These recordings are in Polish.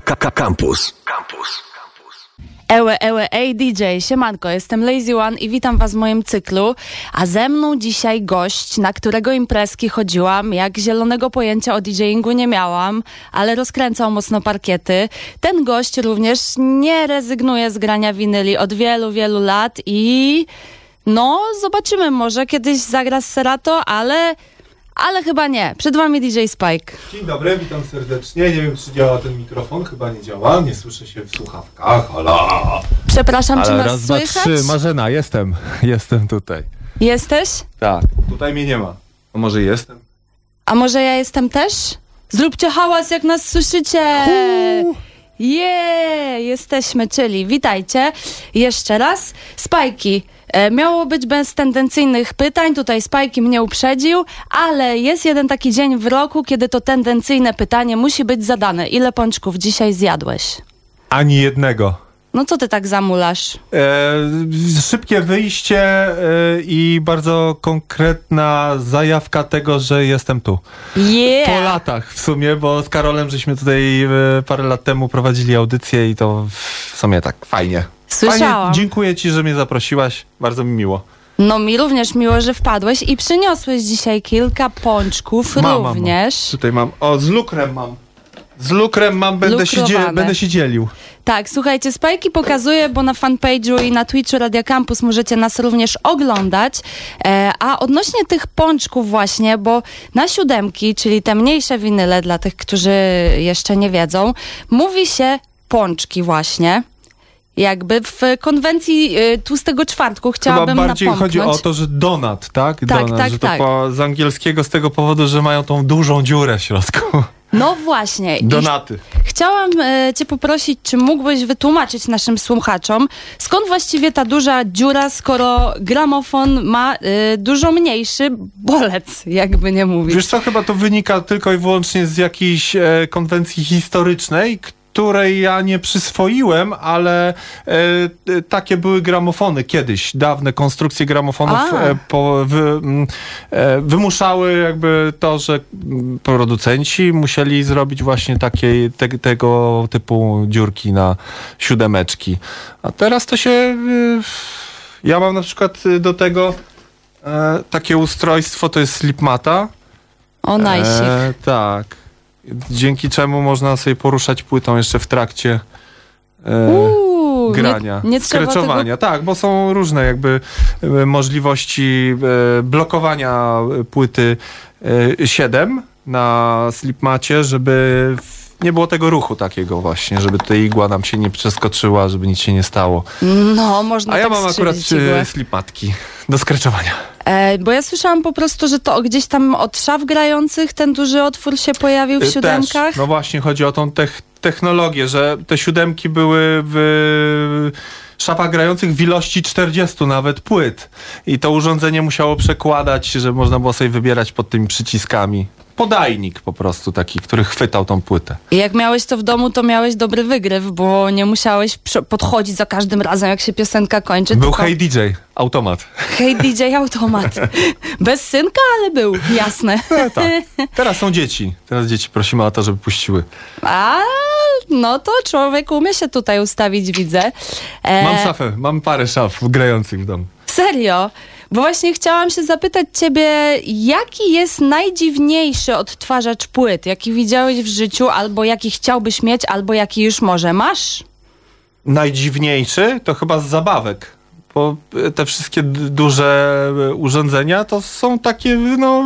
Campus. Campus. Ełe, ełe, ej DJ, siemanko, jestem Lazy One i witam was w moim cyklu, a ze mną dzisiaj gość, na którego imprezki chodziłam, jak zielonego pojęcia o DJingu nie miałam, ale rozkręcał mocno parkiety. Ten gość również nie rezygnuje z grania winyli od wielu, wielu lat i no, zobaczymy, może kiedyś zagra z Serato, ale, ale chyba nie. Przed wami DJ Spike. Dzień dobry, witam serdecznie. Nie wiem, czy działa ten mikrofon, chyba nie działa. Nie słyszę się w słuchawkach. Hola! Przepraszam, czy Ale nas raz, dwa, słychać? trzy. Marzena, jestem. Jestem tutaj. Jesteś? Tak. Tutaj mnie nie ma. A może jestem? A może ja jestem też? Zróbcie hałas, jak nas słyszycie! Je, jesteśmy, czyli witajcie jeszcze raz. Spajki. E, miało być bez tendencyjnych pytań, tutaj Spajki mnie uprzedził, ale jest jeden taki dzień w roku, kiedy to tendencyjne pytanie musi być zadane. Ile pączków dzisiaj zjadłeś? Ani jednego. No co ty tak zamulasz? E, szybkie wyjście e, i bardzo konkretna zajawka tego, że jestem tu. Po Yeah! latach w sumie, bo z Karolem żeśmy tutaj e, parę lat temu prowadzili audycję i to w sumie tak fajnie. Słyszałam. Fajnie, dziękuję ci, że mnie zaprosiłaś. Bardzo mi miło. No mi również miło, że wpadłeś i przyniosłeś dzisiaj kilka pączków Mam, mam, mam. również. Tutaj mam. O, z lukrem mam. Z lukrem mam, będę się, dzie- Lukrowane. będę się dzielił. Tak, słuchajcie, Spajki pokazuje, bo na fanpage'u i na Twitchu Radia Campus możecie nas również oglądać. E, a odnośnie tych pączków właśnie, bo na siódemki, czyli te mniejsze winyle dla tych, którzy jeszcze nie wiedzą, mówi się pączki właśnie. Jakby w konwencji y, tłustego czwartku chciałabym Chyba bardziej napomknąć. chodzi o to, że donat, tak? donat, tak, że tak. to po, z angielskiego z tego powodu, że mają tą dużą dziurę w środku. No właśnie. I Donaty. Chciałam e, Cię poprosić, czy mógłbyś wytłumaczyć naszym słuchaczom, skąd właściwie ta duża dziura, skoro gramofon ma e, dużo mniejszy bolec, jakby nie mówić. Wiesz co, chyba to wynika tylko i wyłącznie z jakiejś e, konwencji historycznej, której ja nie przyswoiłem, ale e, e, takie były gramofony kiedyś. Dawne konstrukcje gramofonów e, po, wy, mm, e, wymuszały jakby to, że mm, producenci musieli zrobić właśnie takie, te, tego typu dziurki na siódemeczki. A teraz to się... y, ja mam na przykład do tego e, takie ustrojstwo, to jest slipmata. O, najsik. E, tak. Dzięki czemu można sobie poruszać płytą jeszcze w trakcie e, Uuu, grania. Nie, nie trzeba tego... skreczowania. Tak, bo są różne jakby e, możliwości e, blokowania płyty e, 7 na slipmacie, żeby nie było tego ruchu takiego właśnie, żeby ta igła nam się nie przeskoczyła, żeby nic się nie stało. No, można A ja tak mam akurat strzelić igłę. e, slipmatki do skreczowania. E, bo ja słyszałam po prostu, że to gdzieś tam od szaf grających ten duży otwór się pojawił w Y, siódemkach. Też. No właśnie, chodzi o tą tech- technologię, że te siódemki były w szafach grających w ilości 40 nawet płyt. I to urządzenie musiało przekładać, że można było sobie wybierać pod tymi przyciskami. Podajnik po prostu taki, który chwytał tą płytę. I jak miałeś to w domu, to miałeś dobry wygryw, bo nie musiałeś podchodzić za każdym razem, jak się piosenka kończy. Był tylko... Hey DJ, automat. Hej DJ Automat. Bez synka, ale był, jasne. tak. Teraz są dzieci. Teraz dzieci prosimy o to, żeby puściły. A no to człowiek umie się tutaj ustawić, widzę. E, Mam szafę, mam parę szaf grających w domu. Serio? Bo właśnie chciałam się zapytać ciebie, jaki jest najdziwniejszy odtwarzacz płyt, jaki widziałeś w życiu, albo jaki chciałbyś mieć, albo jaki już może masz? najdziwniejszy to chyba z zabawek. Bo te wszystkie duże e, urządzenia to są takie no,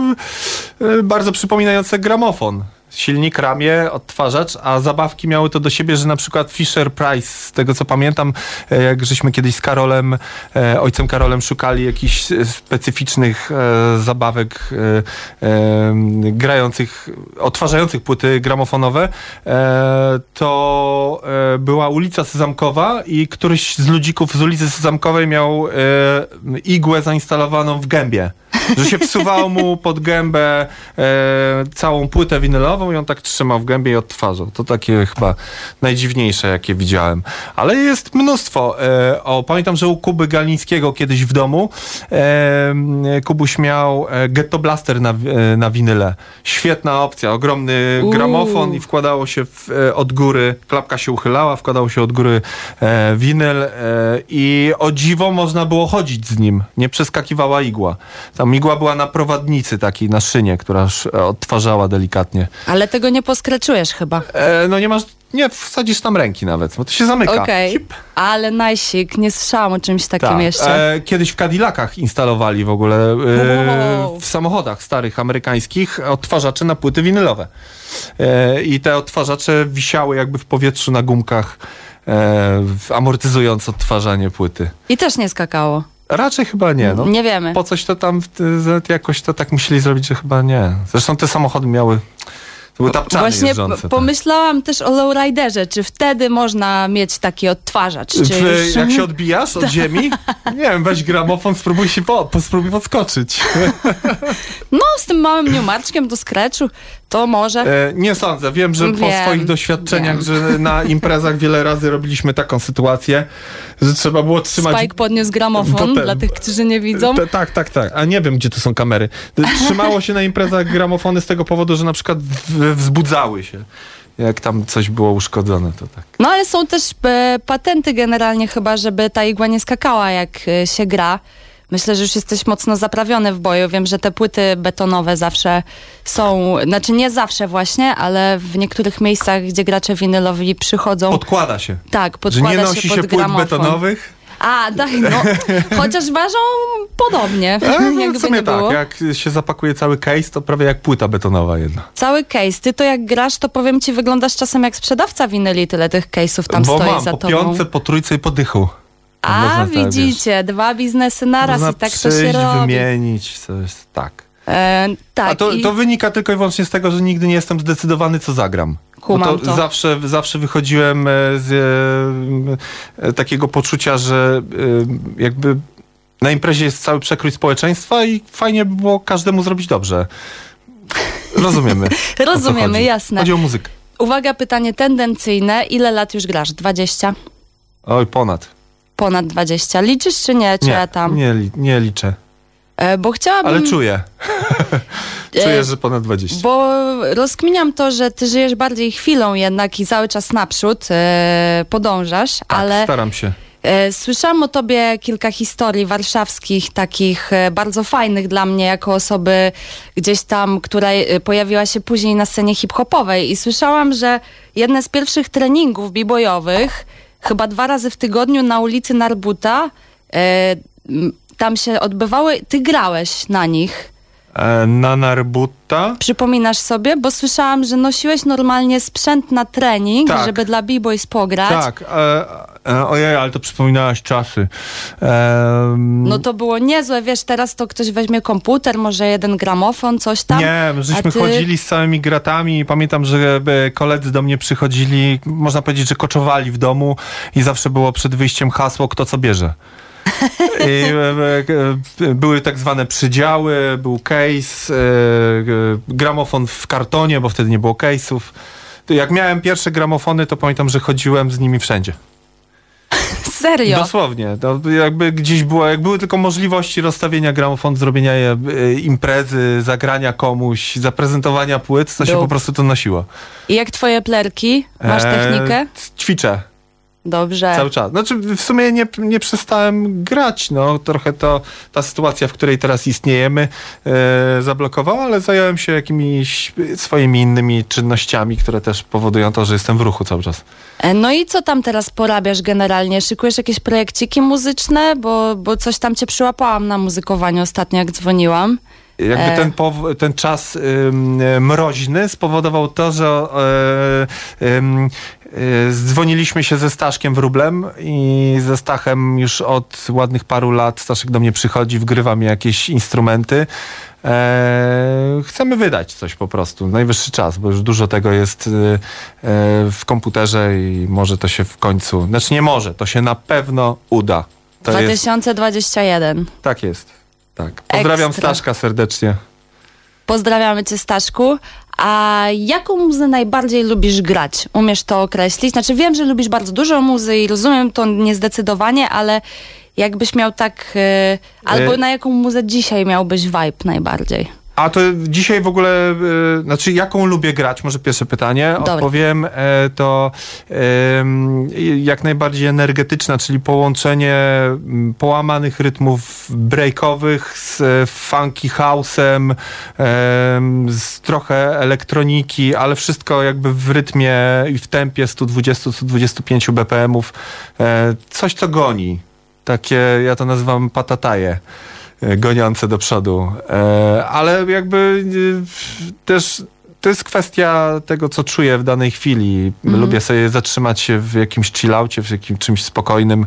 e, bardzo przypominające gramofon. Silnik, ramię, odtwarzacz, a zabawki miały to do siebie, że na przykład Fisher Price, z tego co pamiętam, e, jak żeśmy kiedyś z Karolem, e, ojcem Karolem szukali jakichś specyficznych e, zabawek grających, odtwarzających płyty gramofonowe, to była ulica Sezamkowa i któryś z ludzików z ulicy Sezamkowej miał igłę zainstalowaną w gębie. Że się wsuwało mu pod gębę całą płytę winylową winylową i on tak trzymał w gębie i odtwarzał. To takie chyba najdziwniejsze, jakie widziałem. Ale jest mnóstwo. E, o, pamiętam, że u Kuby Galińskiego kiedyś w domu e, Kubuś miał e, Ghetto Blaster na, e, na winyle. Świetna opcja, ogromny Uuu. gramofon i wkładało się w, e, od góry, klapka się uchylała, wkładało się od góry e, winyl e, i o dziwo można było chodzić z nim. Nie przeskakiwała igła. Tam igła była na prowadnicy takiej, na szynie, która odtwarzała delikatnie. Ale tego nie poskreczujesz chyba. E, no nie masz, nie wsadzisz tam ręki nawet, bo to się zamyka. Okej, Hip. ale najsik, nie słyszałam o czymś takim Tak. jeszcze. E, kiedyś w Cadillacach instalowali w ogóle e, Wow. w samochodach starych amerykańskich odtwarzacze na płyty winylowe. E, I te odtwarzacze wisiały jakby w powietrzu na gumkach, e, amortyzując odtwarzanie płyty. I też nie skakało. Raczej chyba nie. No. Nie wiemy. Po coś to tam jakoś to tak musieli zrobić, że chyba nie. Zresztą te samochody miały. Były tapczany Właśnie jeżdżące. tak. pomyślałam też o lowriderze. Czy wtedy można mieć taki odtwarzacz? Czy W, już... jak się odbijasz od ziemi? Nie wiem, weź gramofon, spróbuj się po, po, spróbuj podskoczyć. No, z tym małym niumaczkiem do skreczu, to może. E, nie sądzę. Wiem, że po Wiem, swoich doświadczeniach, wiem. że na imprezach wiele razy robiliśmy taką sytuację, że trzeba było trzymać... Spike podniósł gramofon Potem- dla tych, którzy nie widzą. Tak, tak, tak. A nie wiem, gdzie tu są kamery. Trzymało się na imprezach gramofony z tego powodu, że na przykład w, wzbudzały się. Jak tam coś było uszkodzone, to tak. No ale są też e, patenty generalnie chyba, żeby ta igła nie skakała jak e, się gra. Myślę, że już jesteś mocno zaprawiony w boju. Wiem, że te płyty betonowe zawsze są, znaczy nie zawsze właśnie, ale w niektórych miejscach, gdzie gracze winylowi przychodzą, Podkłada się. tak, Że podkłada nie nosi się się, pod płyt gramofon. betonowych. A, tak, no, chociaż ważą podobnie, E, no, w sumie nie było. tak, jak się zapakuje cały case, to prawie jak płyta betonowa jedna. Cały case. Ty to jak grasz, to powiem ci, wyglądasz czasem jak sprzedawca winyli, tyle tych case'ów tam Bo stoi mam za po tobą. piątce, po trójce i po dychu. A, tak, widzicie, dwa biznesy naraz Można i tak to się przyjść, robi. wymienić, coś tak. E, tak, A to, i to wynika tylko i wyłącznie z tego, że nigdy nie jestem zdecydowany, co zagram. Kumam Bo to. Zawsze, zawsze wychodziłem e, z e, e, takiego poczucia, że e, jakby na imprezie jest cały przekrój społeczeństwa i fajnie by było każdemu zrobić dobrze. Rozumiemy. rozumiemy, chodzi. jasne. Chodzi o muzykę. Uwaga, pytanie tendencyjne. Ile lat już grasz? 20? Oj, ponad. Ponad 20. Liczysz czy nie? Czy ja tam? nie, nie liczę, bo chciałabym... ale czuję. E, czuję, że ponad 20. Bo rozkminiam to, że ty żyjesz bardziej chwilą jednak i cały czas naprzód e, podążasz, tak, ale staram się. e, słyszałam o tobie kilka historii warszawskich, takich e, bardzo fajnych dla mnie, jako osoby gdzieś tam, która e, pojawiła się później na scenie hip-hopowej i słyszałam, że jedne z pierwszych treningów b-boyowych, chyba dwa razy w tygodniu na ulicy Narbuta, e, tam się odbywały, ty grałeś na nich. E, na Narbutta. Przypominasz sobie? Bo słyszałam, że nosiłeś normalnie sprzęt na trening, Tak. żeby dla b-boys pograć. Tak, e, e, ojej, ale to przypominałaś czasy. Em, No to było niezłe, wiesz, teraz to ktoś weźmie komputer, może jeden gramofon, coś tam. Nie, my żeśmy ty- chodzili z całymi gratami i pamiętam, że e, koledzy do mnie przychodzili, można powiedzieć, że koczowali w domu i zawsze było przed wyjściem hasło, kto co bierze. I, e, e, były tak zwane przydziały, był case, e, e, gramofon w kartonie, bo wtedy nie było case'ów. Jak miałem pierwsze gramofony, to pamiętam, że chodziłem z nimi wszędzie. Serio. Dosłownie. To jakby gdzieś było, jak były tylko możliwości rozstawienia gramofonu, zrobienia je, e, imprezy, zagrania komuś, zaprezentowania płyt, to się po prostu to nosiło. I jak twoje plerki? Masz E, technikę? Ćwiczę Dobrze. cały czas. Znaczy w sumie nie, nie przestałem grać, no trochę to ta sytuacja, w której teraz istniejemy e, zablokowała, ale zająłem się jakimiś swoimi innymi czynnościami, które też powodują to, że jestem w ruchu cały czas. E, No i co tam teraz porabiasz generalnie? Szykujesz jakieś projekciki muzyczne? Bo, bo coś tam cię przyłapałam na muzykowaniu ostatnio, jak dzwoniłam. Jakby E. ten, ten czas mroźny spowodował to, że e, e, zdzwoniliśmy się ze Staszkiem Wróblem i ze Stachem już od ładnych paru lat Staszek do mnie przychodzi, wgrywa mi jakieś instrumenty. E, chcemy wydać coś po prostu. Najwyższy czas, bo już dużo tego jest e, e, w komputerze i może to się w końcu, znaczy nie może, to się na pewno uda. To jest, 2021. tak jest. Tak. Pozdrawiam Ekstra. Staszka serdecznie. Pozdrawiamy cię, Staszku. A jaką muzę najbardziej lubisz grać? Umiesz to określić? Znaczy wiem, że lubisz bardzo dużo muzy i rozumiem to niezdecydowanie, ale jakbyś miał tak... E, albo na jaką muzę dzisiaj miałbyś vibe najbardziej? A to dzisiaj w ogóle, y, znaczy jaką lubię grać, może pierwsze pytanie, Dobra. odpowiem, e, to em, jak najbardziej energetyczna, czyli połączenie połamanych rytmów breakowych z e, funky house'em, em, z trochę elektroniki, ale wszystko jakby w rytmie i w tempie 120-125 BPM-ów. E, Coś, co goni. Takie, ja to nazywam patataje goniące do przodu. E, ale jakby e, też to jest kwestia tego, co czuję w danej chwili. Lubię sobie zatrzymać się w jakimś chillaucie, w jakimś czymś spokojnym,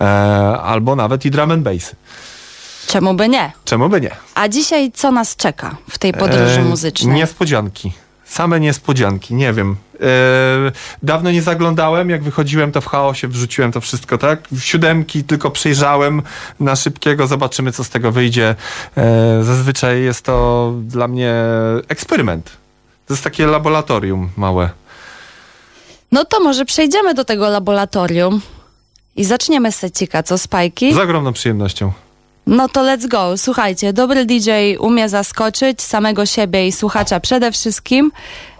e, albo nawet i drum and bass. Czemu by nie? Czemu by nie? A dzisiaj co nas czeka w tej podróży E, muzycznej? Niespodzianki. Same niespodzianki, nie wiem. E, dawno nie zaglądałem, jak wychodziłem to w chaosie, wrzuciłem to wszystko, tak? Siódemki tylko przejrzałem na szybkiego, zobaczymy co z tego wyjdzie. E, zazwyczaj jest to dla mnie eksperyment. To jest takie laboratorium małe. No to może przejdziemy do tego laboratorium i zaczniemy secika, co Spajki? Z ogromną przyjemnością. No to let's go. Słuchajcie, dobry DJ umie zaskoczyć samego siebie i słuchacza przede wszystkim,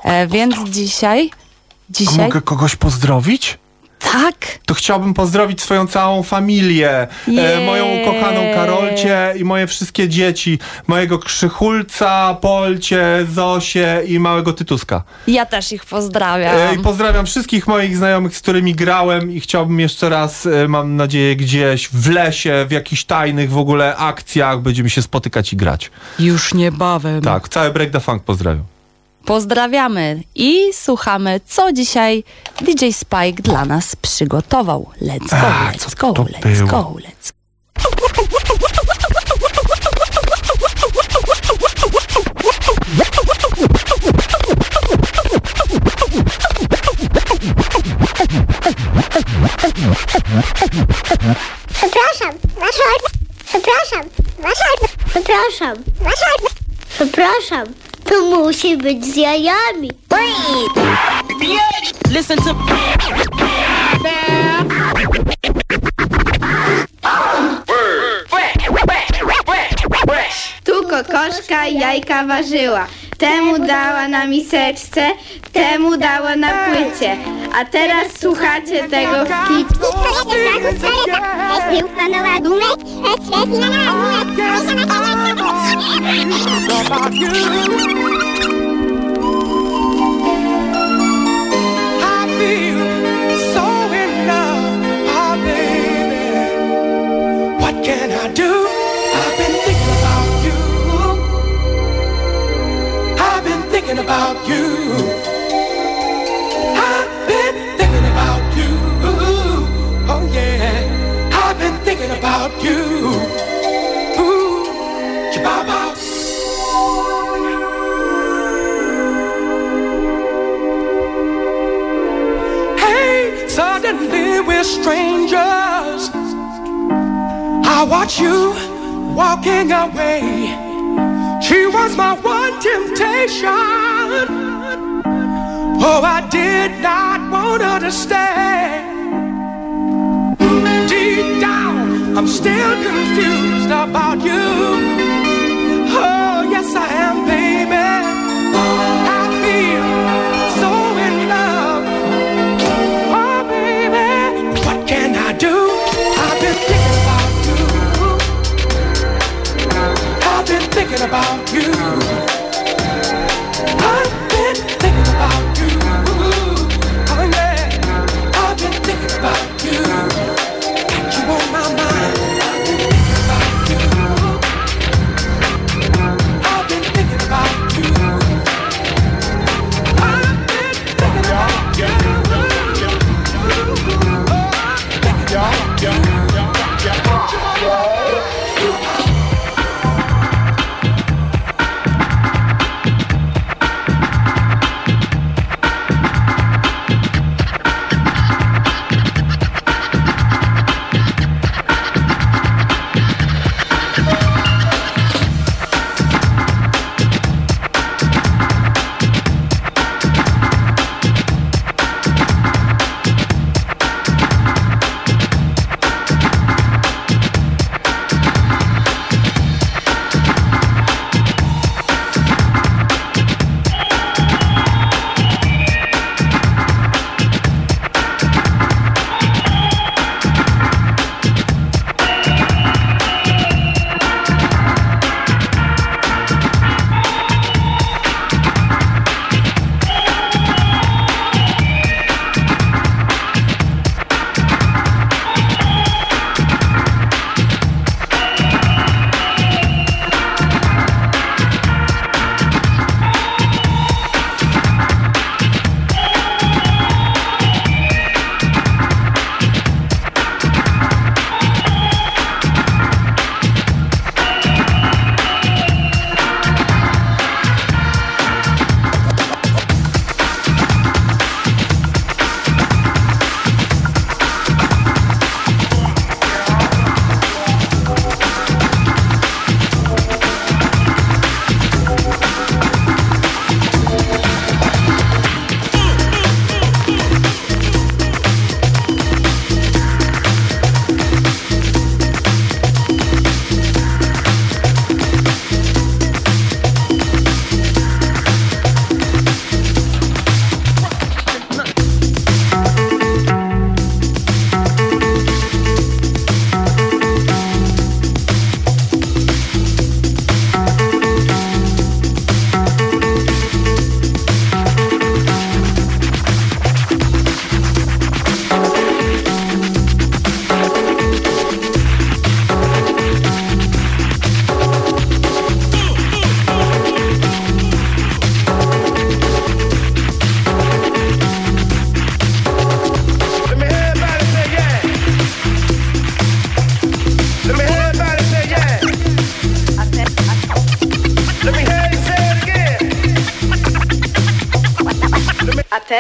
e, więc dzisiaj... A Dzisiaj... mogę kogoś pozdrowić? Tak! to chciałbym pozdrowić swoją całą familię, e, moją kochaną Karolcie i moje wszystkie dzieci, mojego Krzychulca, Polcie, Zosię i małego Tytuska. Ja też ich pozdrawiam. E, I pozdrawiam wszystkich moich znajomych, z którymi grałem i chciałbym jeszcze raz, e, mam nadzieję, gdzieś w lesie, w jakichś tajnych w ogóle akcjach będziemy się spotykać i grać. Już niebawem. Tak, cały Break the Funk pozdrawiam. Pozdrawiamy i słuchamy, co dzisiaj DJ Spike dla nas przygotował. Let's go, A, let's go, let's go, let's go. Przepraszam, wasza... Przepraszam, wasza... Przepraszam, wasza... Przepraszam, to musi być z jajami. Listen to kokoszka jajka ważyła. Temu dała na miseczce, temu dała na płycie. A teraz słuchacie tego w. I walking away. She was my one temptation. Oh, I did not want her to stay. Deep down, I'm still confused about you. Oh, yes, I am, baby. Thinking about you.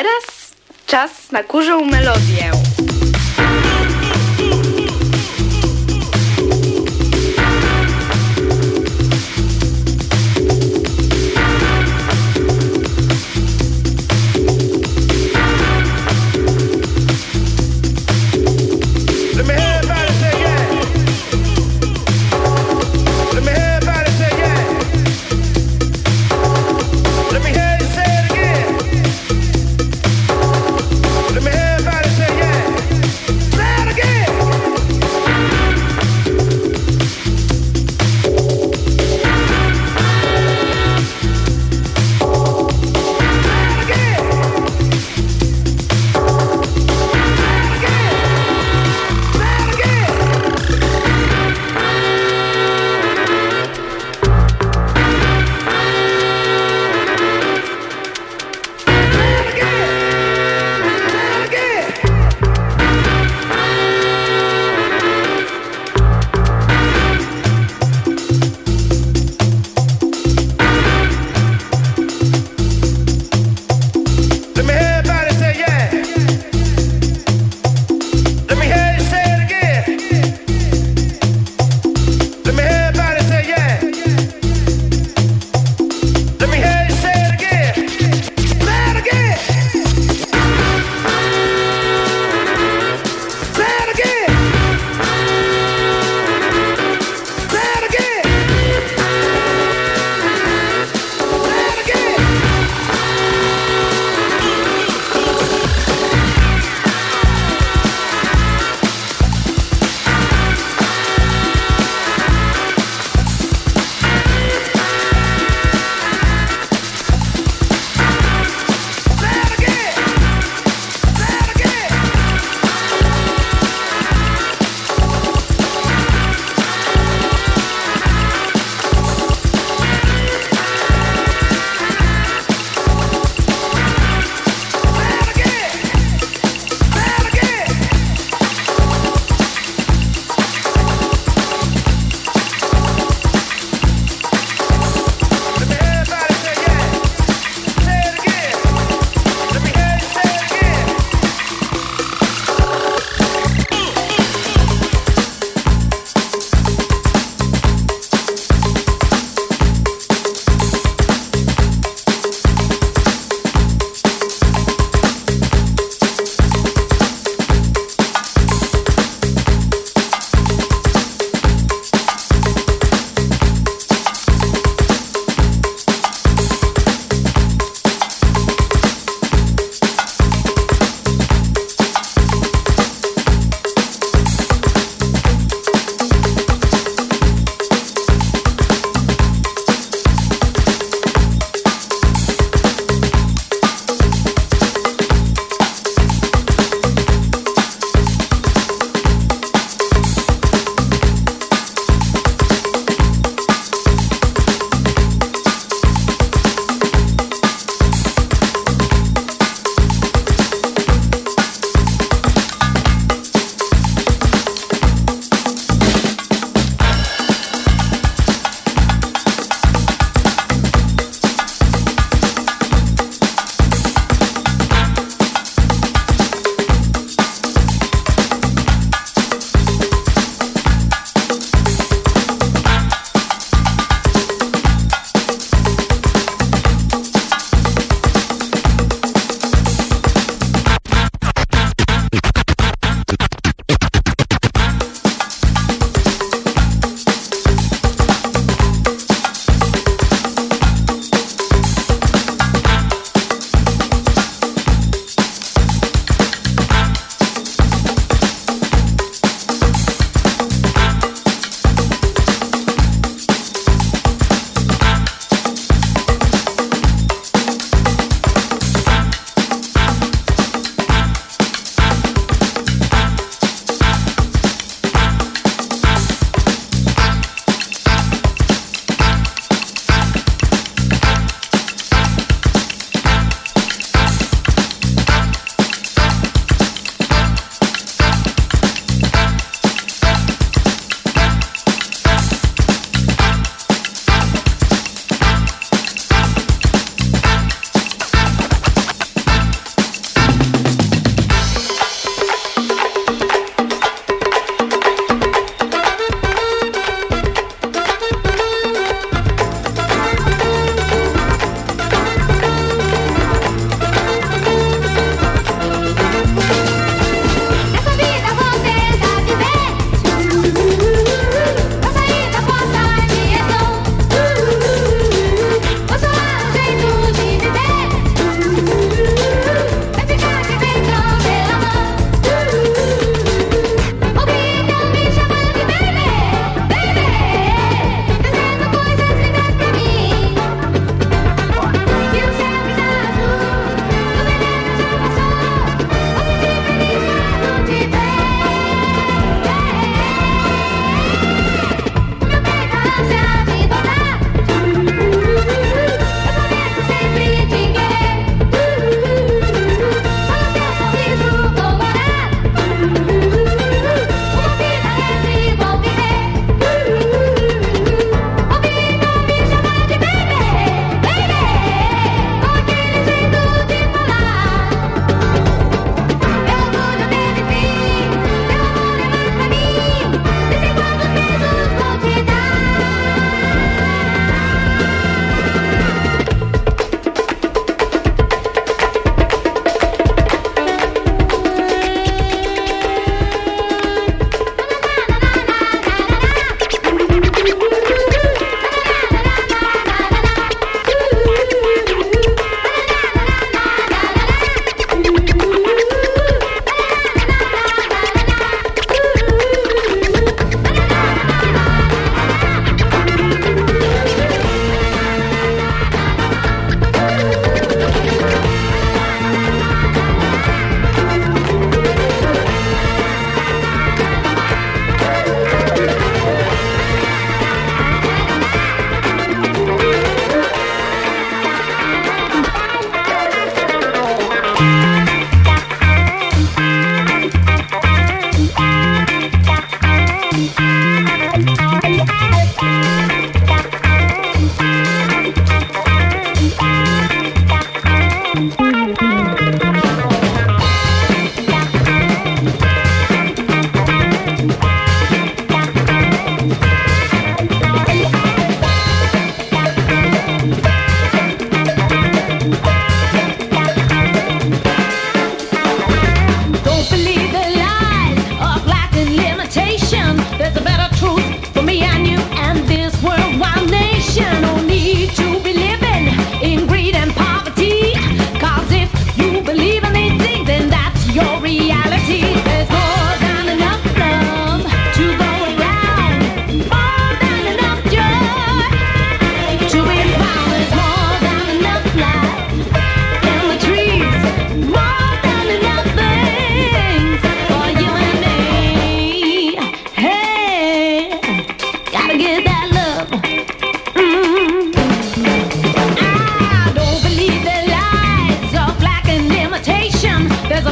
Teraz czas na kurzą melodię.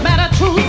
matter, true.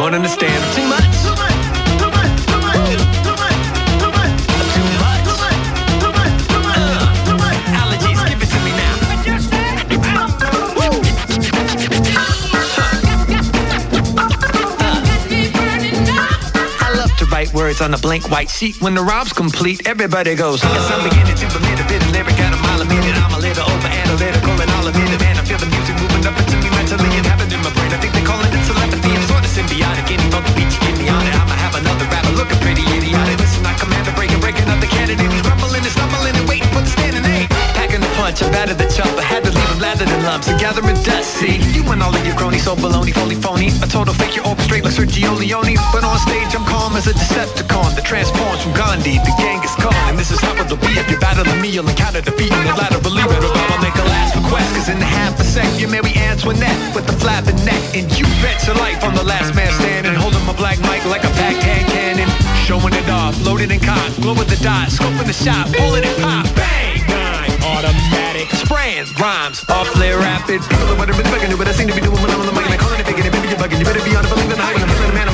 won't understand. Too much. Too much. Too much. Too much. Too much. Too much. Too much. Too much. Too much. Too much. Too much. Words on a blank white sheet. When the rob's complete, everybody goes. Guess I'm beginning to believe a bit of lyric. Punch, out of the chump. I had to leave him lathered in lumps and gathering dust. See, you and all of your cronies so baloney, fully phony. A total fake, you're orchestrate like Sergio Leone. But on stage, I'm calm as a Decepticon that transforms from Gandhi to Genghis Khan. And this is how it'll be if you battle me. You'll encounter defeat in the laterally. Better I'll make a last request. Cause in a half a sec, you Mary Antoinette with the flapping neck. And you bet your life on the last man standing. Holding my black mic like a backhand cannon. Showing it off, loaded and cocked. Glow with the dot, scoping the shot, pulling it pop. Bang! Nine, automatic friends. Rhymes, all clear, rapid. People are what I've been bugging you, but I seem to be doing what I'm on the mic. And I call it a big and baby, you're bugging. You better be on the phone, then I'm going to man.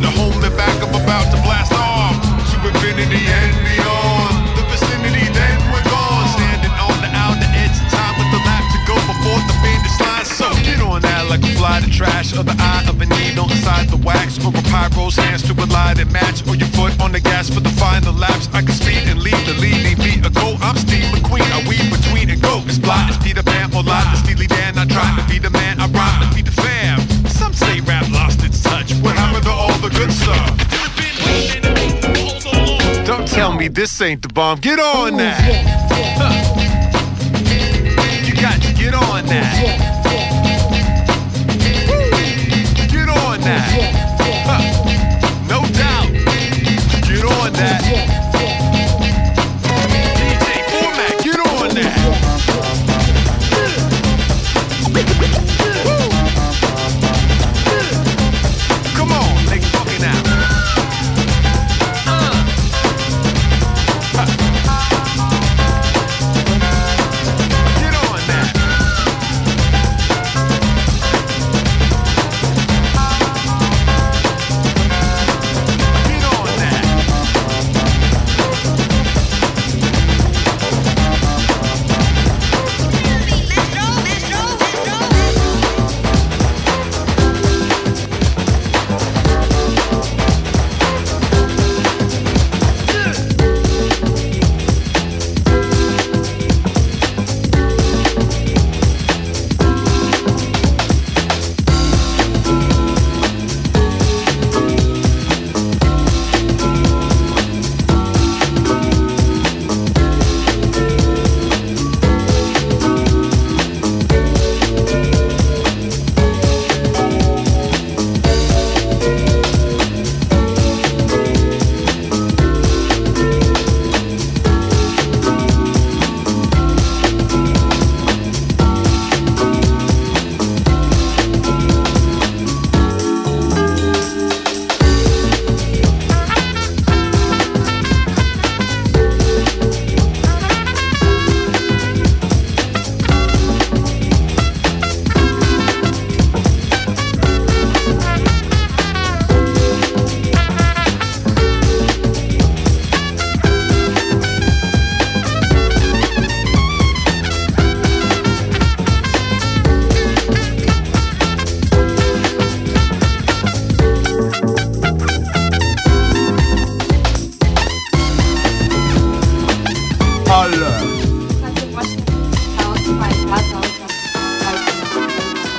Last stop. Better hold me back, I'm about to blast off. To infinity and beyond. The vicinity, then we're gone. Standing on the outer edge of time with the lap to go before the finish line. So get on that like a fly to trash. Or the eye of a needle inside the wax. Or a pyro's hands to a light and match. Or your foot on the gas for the final laps. I can speed and lead the leading beat a go. I'm Steve McQueen. I weave between and go. It's blind as Peter Pan or live as Steely Dan. I try to be the man. Good stuff? Don't tell me this ain't the bomb. Get on that. Huh. You got to get on that. Get on that. Huh. No doubt. Get on that.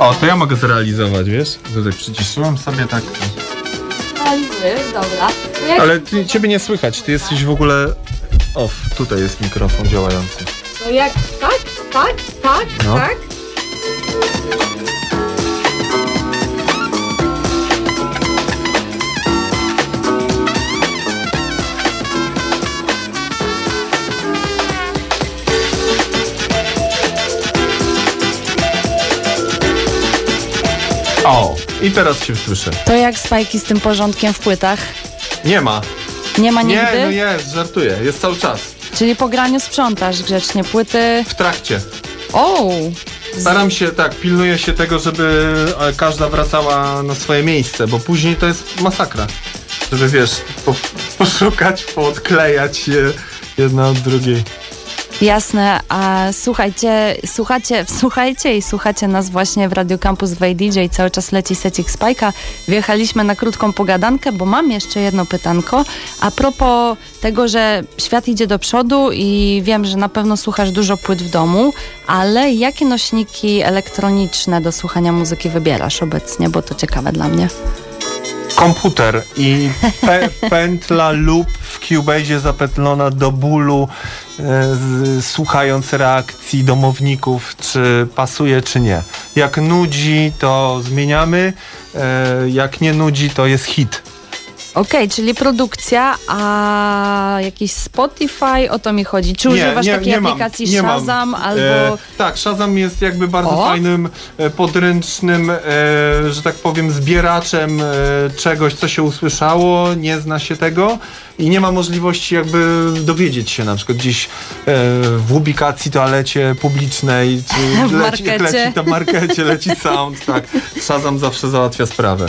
O, to ja mogę zrealizować, wiesz? Tutaj przyciszyłem sobie tak. Realizujesz, dobra. To jak, Ale ty, ciebie nie słychać, ty jesteś w ogóle off. Tutaj jest mikrofon działający. to jak, tak, tak, tak, No. tak. O, i teraz cię słyszę. To jak spajki z tym porządkiem w płytach? Nie ma. Nie ma Nie, nigdy? no jest, żartuję. Jest cały czas. Czyli po graniu sprzątasz grzecznie płyty. W trakcie. O! Staram się, tak, pilnuję się tego, żeby e, każda wracała na swoje miejsce, bo później to jest masakra. Żeby, wiesz, po, poszukać, poodklejać je jedna od drugiej. Jasne, a słuchajcie, słuchacie, słuchajcie i słuchacie nas właśnie w Radio Campus w DJ, cały czas leci secik Spajka. Wjechaliśmy na krótką pogadankę, bo mam jeszcze jedno pytanko. A propos tego, że świat idzie do przodu i wiem, że na pewno słuchasz dużo płyt w domu, ale jakie nośniki elektroniczne do słuchania muzyki wybierasz obecnie, bo to ciekawe dla mnie. Komputer i pe pętla lub w Cubase zapętlona do bólu, e, z, słuchając reakcji domowników, czy pasuje, czy nie. Jak nudzi, to zmieniamy, e, jak nie nudzi, to jest hit. Okej, czyli produkcja, a jakiś Spotify, o to mi chodzi. Czy używasz takiej mam, aplikacji nie mam. Shazam albo... E, tak, Shazam jest jakby bardzo O. fajnym, e, podręcznym, e, że tak powiem, zbieraczem e, czegoś, co się usłyszało, nie zna się tego i nie ma możliwości jakby dowiedzieć się na przykład gdzieś e, w ubikacji, toalecie publicznej, czy W leci, markecie. leci w markecie, leci sound, tak. Shazam zawsze załatwia sprawę.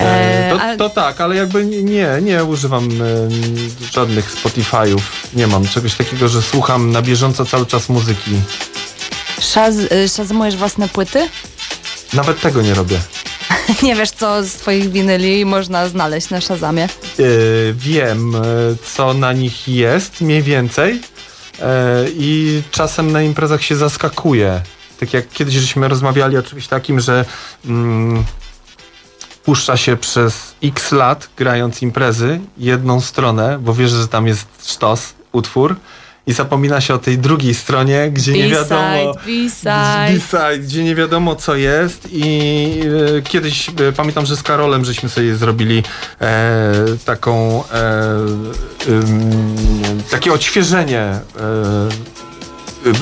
E, E, to, ale- to tak, ale jakby nie, nie używam e, żadnych Spotify'ów. Nie mam czegoś takiego, że słucham na bieżąco cały czas muzyki. Shaz, y, shazamujesz własne płyty? Nawet tego nie robię. nie wiesz, co z twoich winyli można znaleźć na Shazamie? E, wiem, e, co na nich jest, mniej więcej. E, I czasem na imprezach się zaskakuje. Tak jak kiedyś żeśmy rozmawiali o czymś takim, że mm, puszcza się przez x lat, grając imprezy, jedną stronę, bo wiesz, że tam jest sztos, utwór, i zapomina się o tej drugiej stronie, gdzie nie wiadomo... B-side. Gdzie nie wiadomo co jest i e, kiedyś e, pamiętam, że z Karolem żeśmy sobie zrobili e, taką e, takie odświeżenie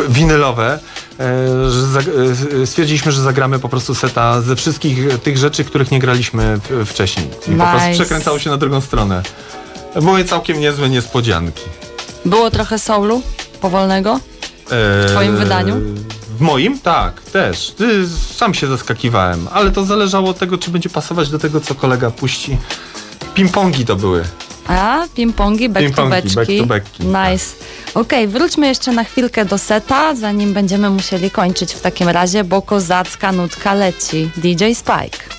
winylowe, e, że e, stwierdziliśmy, że zagramy po prostu seta ze wszystkich tych rzeczy, których nie graliśmy wcześniej. I po prostu Nice. przekręcało się na drugą stronę. Były całkiem niezłe niespodzianki. Było trochę soulu powolnego? W twoim wydaniu? W moim? Tak, też. Y, Sam się zaskakiwałem, ale to zależało od tego, czy będzie pasować do tego, co kolega puści. Ping-pongi to były. A, ping-pongi, back beczki. back to backki, Nice. Okej, wróćmy jeszcze na chwilkę do seta, zanim będziemy musieli kończyć w takim razie, bo kozacka nutka leci. DJ Spike.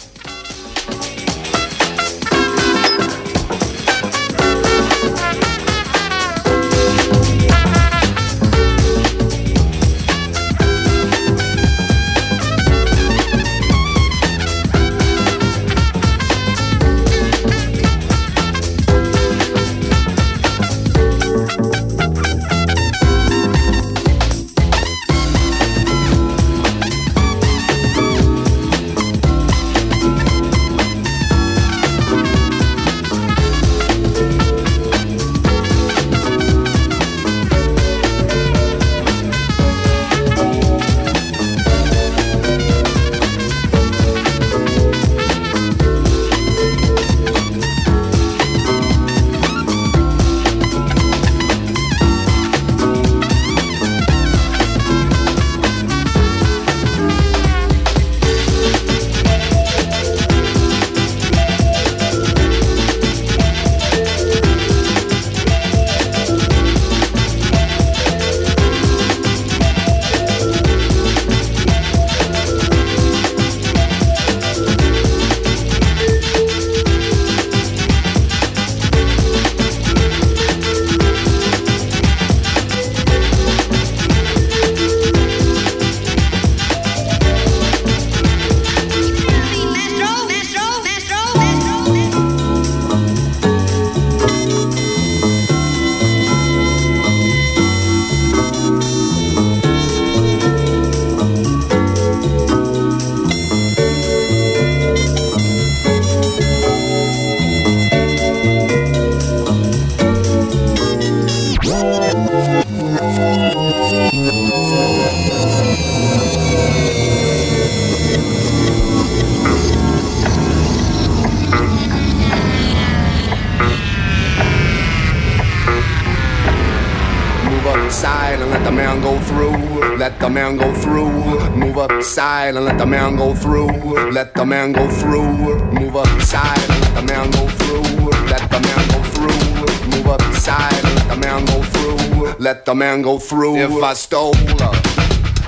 Let the man go through. Move up side and let the man go through. Let the man go through. Move up side and let the man go through. Let the man go through. Move up side and let the man go through. Let the man go through. If I stole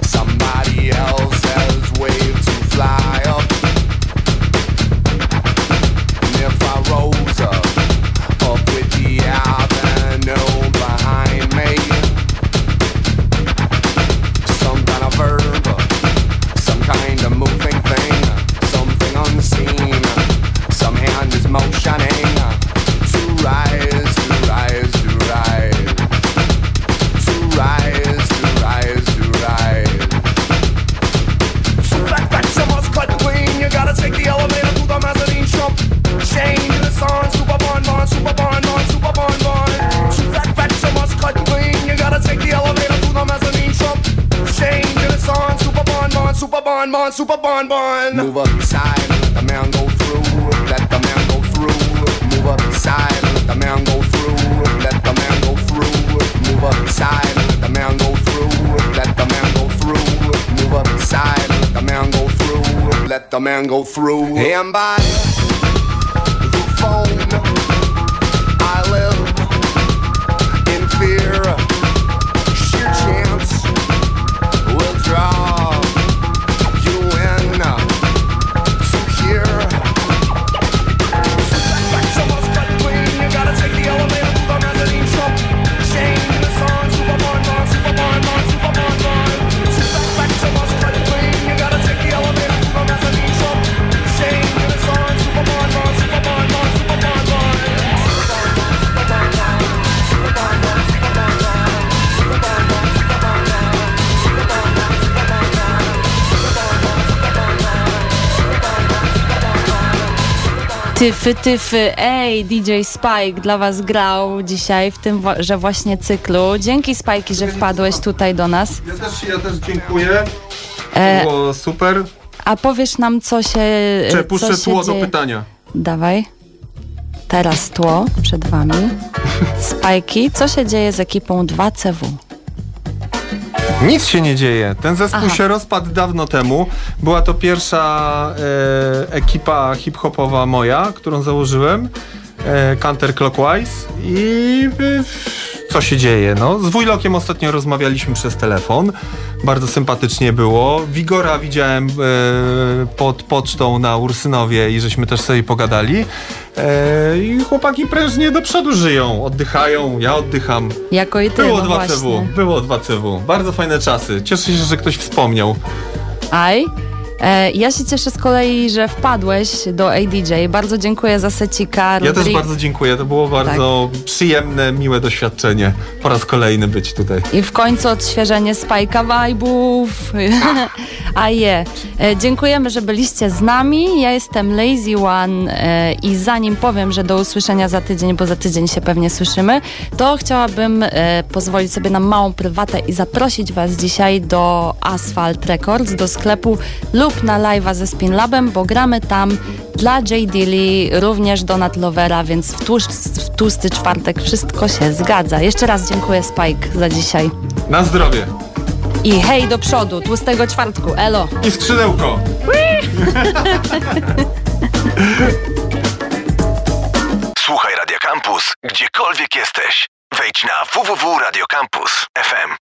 somebody else's wave to fly up. Super bon bon, super bon bon. Move aside and let the man go through. Let the man go through. Move aside and let the man go through. Let the man go through. Move aside and let the man go through. Let the man go through. Move aside and let the man go through. Let the man go through. And by Tyfy, tyfy, ej, DJ Spike dla was grał dzisiaj w tym że właśnie cyklu. Dzięki Spike, że wpadłeś tutaj do nas. Ja też, ja też dziękuję. E, Było super. a powiesz nam, co się Czy co puszczę się tło do dzieje? pytania? Dawaj. Teraz tło przed wami. Spajki, co się dzieje z ekipą 2CW? Nic się nie dzieje. Ten zespół Aha. się rozpadł dawno temu. Była to pierwsza e, ekipa hip-hopowa moja, którą założyłem. E, Counterclockwise. I e, co się dzieje? No, z Wujlokiem ostatnio rozmawialiśmy przez telefon. Bardzo sympatycznie było. Wigora widziałem e, pod pocztą na Ursynowie i żeśmy też sobie pogadali. E, I chłopaki prężnie do przodu żyją, oddychają, ja oddycham. Jako i ty, Było no 2 właśnie. CW, było 2 CW. Bardzo fajne czasy. Cieszę się, że ktoś wspomniał. Aj. E, ja się cieszę z kolei, że wpadłeś do ADJ. Bardzo dziękuję za secika. Ja też bardzo dziękuję. To było bardzo Tak. przyjemne, miłe doświadczenie. Po raz kolejny być tutaj. I w końcu odświeżenie Spajka Vibe'ów. A je. E, Dziękujemy, że byliście z nami. Ja jestem Lazy One e, i zanim powiem, że do usłyszenia za tydzień, bo za tydzień się pewnie słyszymy, to chciałabym pozwolić sobie na małą prywatę i zaprosić Was dzisiaj do Asphalt Records, do sklepu lub na live'a ze Spin Labem, bo gramy tam dla J. Dilly, również Donat Lovera, więc w, tłusz, w tłusty czwartek wszystko się zgadza. Jeszcze raz dziękuję Spike za dzisiaj. Na zdrowie. I hej do przodu, tłustego czwartku, elo! I skrzydełko. Słuchaj Radio Campus, gdziekolwiek jesteś. Wejdź na www.radiocampus.fm.